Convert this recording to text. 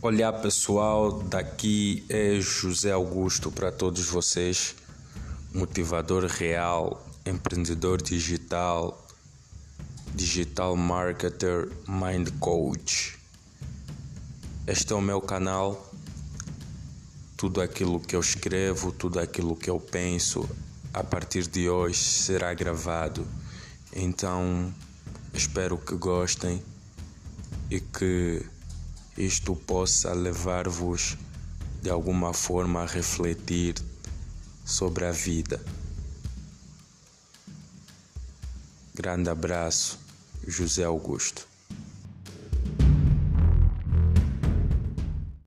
Olá pessoal, daqui é José Augusto para todos vocês, motivador real, empreendedor digital, digital marketer, mind coach. Este é o meu canal. Tudo aquilo que eu escrevo, tudo aquilo que eu penso, a partir de hoje será gravado. Então, espero que gostem e que isto possa levar-vos de alguma forma a refletir sobre a vida. Grande abraço, José Augusto.